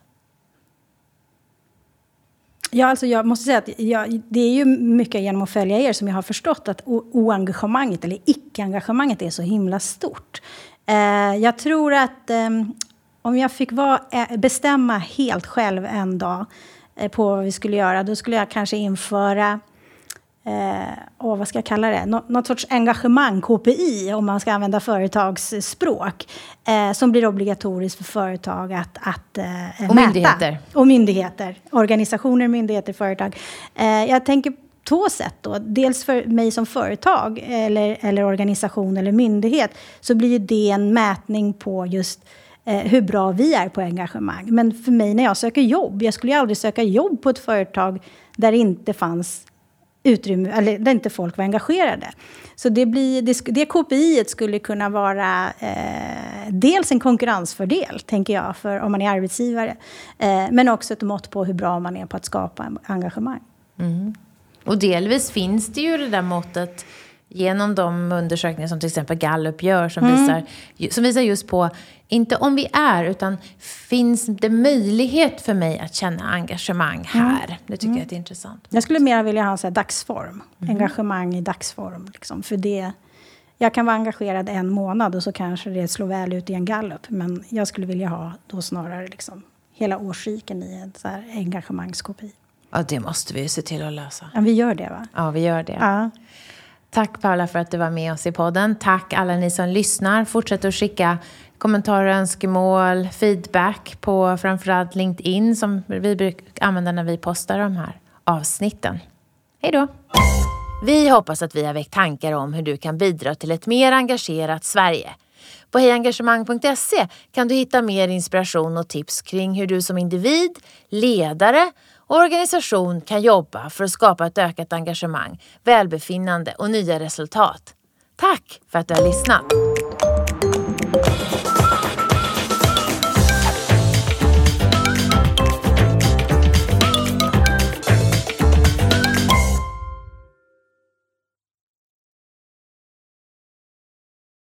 Ja, alltså jag måste säga att jag, det är ju mycket genom att följa er som jag har förstått att oengagemanget, eller icke-engagemanget, är så himla stort. Eh, jag tror att eh, om jag fick vara, eh, bestämma helt själv en dag eh, på vad vi skulle göra, då skulle jag kanske införa eh, och vad ska jag kalla det? Nå något sorts engagemang, KPI, om man ska använda företagsspråk, eh, som blir obligatoriskt för företag att, att eh, och mäta. Myndigheter. Och myndigheter. Organisationer, myndigheter, företag. Eh, jag tänker två sätt. Då. Dels för mig som företag, eller, eller organisation eller myndighet, så blir det en mätning på just eh, hur bra vi är på engagemang. Men för mig när jag söker jobb, jag skulle ju aldrig söka jobb på ett företag där det inte fanns utrymme, eller där inte folk var engagerade. Så det, blir, det, det KPI skulle kunna vara eh, dels en konkurrensfördel, tänker jag, för om man är arbetsgivare. Eh, men också ett mått på hur bra man är på att skapa engagemang. Mm. Och delvis finns det ju det där måttet genom de undersökningar som till exempel Gallup gör som, mm. visar, som visar just på, inte om vi är, utan finns det möjlighet för mig att känna engagemang mm. här? Mm. Det tycker mm. jag är intressant. Jag skulle mer vilja ha en så dagsform, mm. engagemang i dagsform. Liksom, för det, jag kan vara engagerad en månad och så kanske det slår väl ut i en Gallup, men jag skulle vilja ha då snarare liksom hela årsriken i en så här engagemangskopi. Ja, det måste vi se till att lösa. Ja, vi gör det va? Ja, vi gör det. Ja. Tack Paula för att du var med oss i podden. Tack alla ni som lyssnar. Fortsätt att skicka kommentarer, önskemål, feedback på framförallt LinkedIn som vi brukar använda när vi postar de här avsnitten. Hej då! Vi hoppas att vi har väckt tankar om hur du kan bidra till ett mer engagerat Sverige. På hejengagemang.se kan du hitta mer inspiration och tips kring hur du som individ, ledare organisation kan jobba för att skapa ett ökat engagemang, välbefinnande och nya resultat. Tack för att du har lyssnat!